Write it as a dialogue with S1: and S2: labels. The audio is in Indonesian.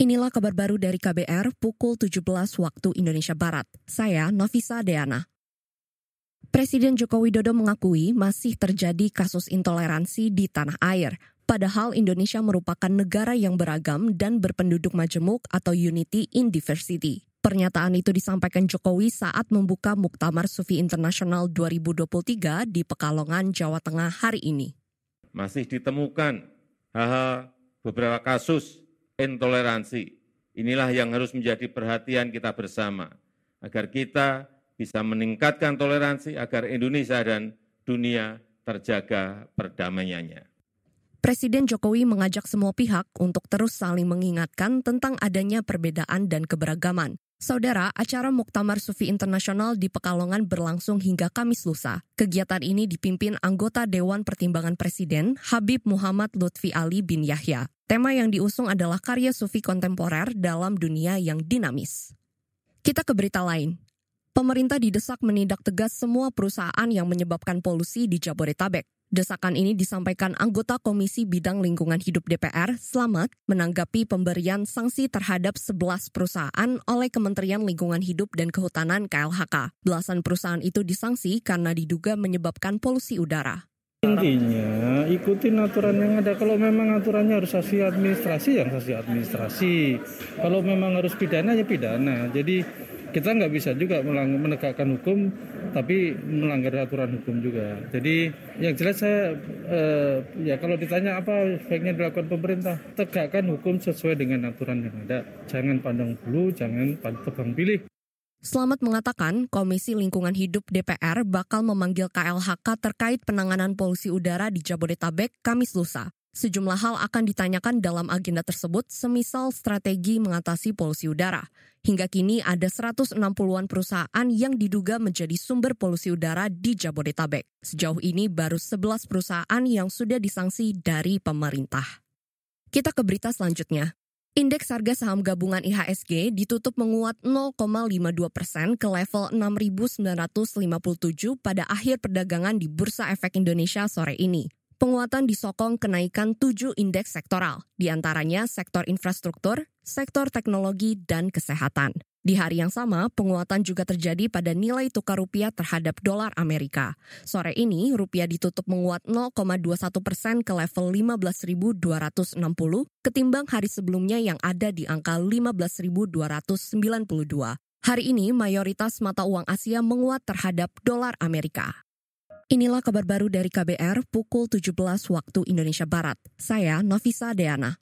S1: Inilah kabar baru dari KBR pukul 17 waktu Indonesia Barat. Saya Novisa Deana. Presiden Joko Widodo mengakui masih terjadi kasus intoleransi di tanah air. Padahal Indonesia merupakan negara yang beragam dan berpenduduk majemuk atau unity in diversity. Pernyataan itu disampaikan Jokowi saat membuka Muktamar Sufi Internasional 2023 di Pekalongan, Jawa Tengah hari ini.
S2: Masih ditemukan hal-hal beberapa kasus intoleransi. Inilah yang harus menjadi perhatian kita bersama, agar kita bisa meningkatkan toleransi, agar Indonesia dan dunia terjaga perdamaiannya.
S1: Presiden Jokowi mengajak semua pihak untuk terus saling mengingatkan tentang adanya perbedaan dan keberagaman. Saudara, acara Muktamar Sufi Internasional di Pekalongan berlangsung hingga Kamis lusa. Kegiatan ini dipimpin anggota Dewan Pertimbangan Presiden Habib Muhammad Lutfi Ali bin Yahya. Tema yang diusung adalah karya sufi kontemporer dalam dunia yang dinamis. Kita ke berita lain. Pemerintah didesak menindak tegas semua perusahaan yang menyebabkan polusi di Jabodetabek. Desakan ini disampaikan anggota Komisi Bidang Lingkungan Hidup DPR, Slamet, menanggapi pemberian sanksi terhadap 11 perusahaan oleh Kementerian Lingkungan Hidup dan Kehutanan KLHK. Belasan perusahaan itu disanksi karena diduga menyebabkan polusi udara.
S3: Intinya ikutin aturan yang ada. Kalau memang aturannya harus sanksi administrasi, yang sanksi administrasi. Kalau memang harus pidana, ya pidana. Jadi kita nggak bisa juga menegakkan hukum tapi melanggar aturan hukum juga. Jadi yang jelas saya eh, ya kalau ditanya apa sebaiknya dilakukan pemerintah, tegakkan hukum sesuai dengan aturan yang ada. Jangan pandang bulu, jangan tebang pilih.
S1: Selamat mengatakan Komisi Lingkungan Hidup DPR bakal memanggil KLHK terkait penanganan polusi udara di Jabodetabek Kamis lusa. Sejumlah hal akan ditanyakan dalam agenda tersebut, semisal strategi mengatasi polusi udara. Hingga kini ada 160-an perusahaan yang diduga menjadi sumber polusi udara di Jabodetabek. Sejauh ini baru 11 perusahaan yang sudah disanksi dari pemerintah. Kita ke berita selanjutnya. Indeks harga saham gabungan IHSG ditutup menguat 0,52 persen ke level 6.957 pada akhir perdagangan di Bursa Efek Indonesia sore ini. Penguatan disokong kenaikan tujuh indeks sektoral, di antaranya sektor infrastruktur, sektor teknologi, dan kesehatan. Di hari yang sama, penguatan juga terjadi pada nilai tukar rupiah terhadap dolar Amerika. Sore ini, rupiah ditutup menguat 0,21 persen ke level 15.260 ketimbang hari sebelumnya yang ada di angka 15.292. Hari ini, mayoritas mata uang Asia menguat terhadap dolar Amerika. Inilah kabar baru dari KBR pukul 17 waktu Indonesia Barat. Saya Novisa Deana.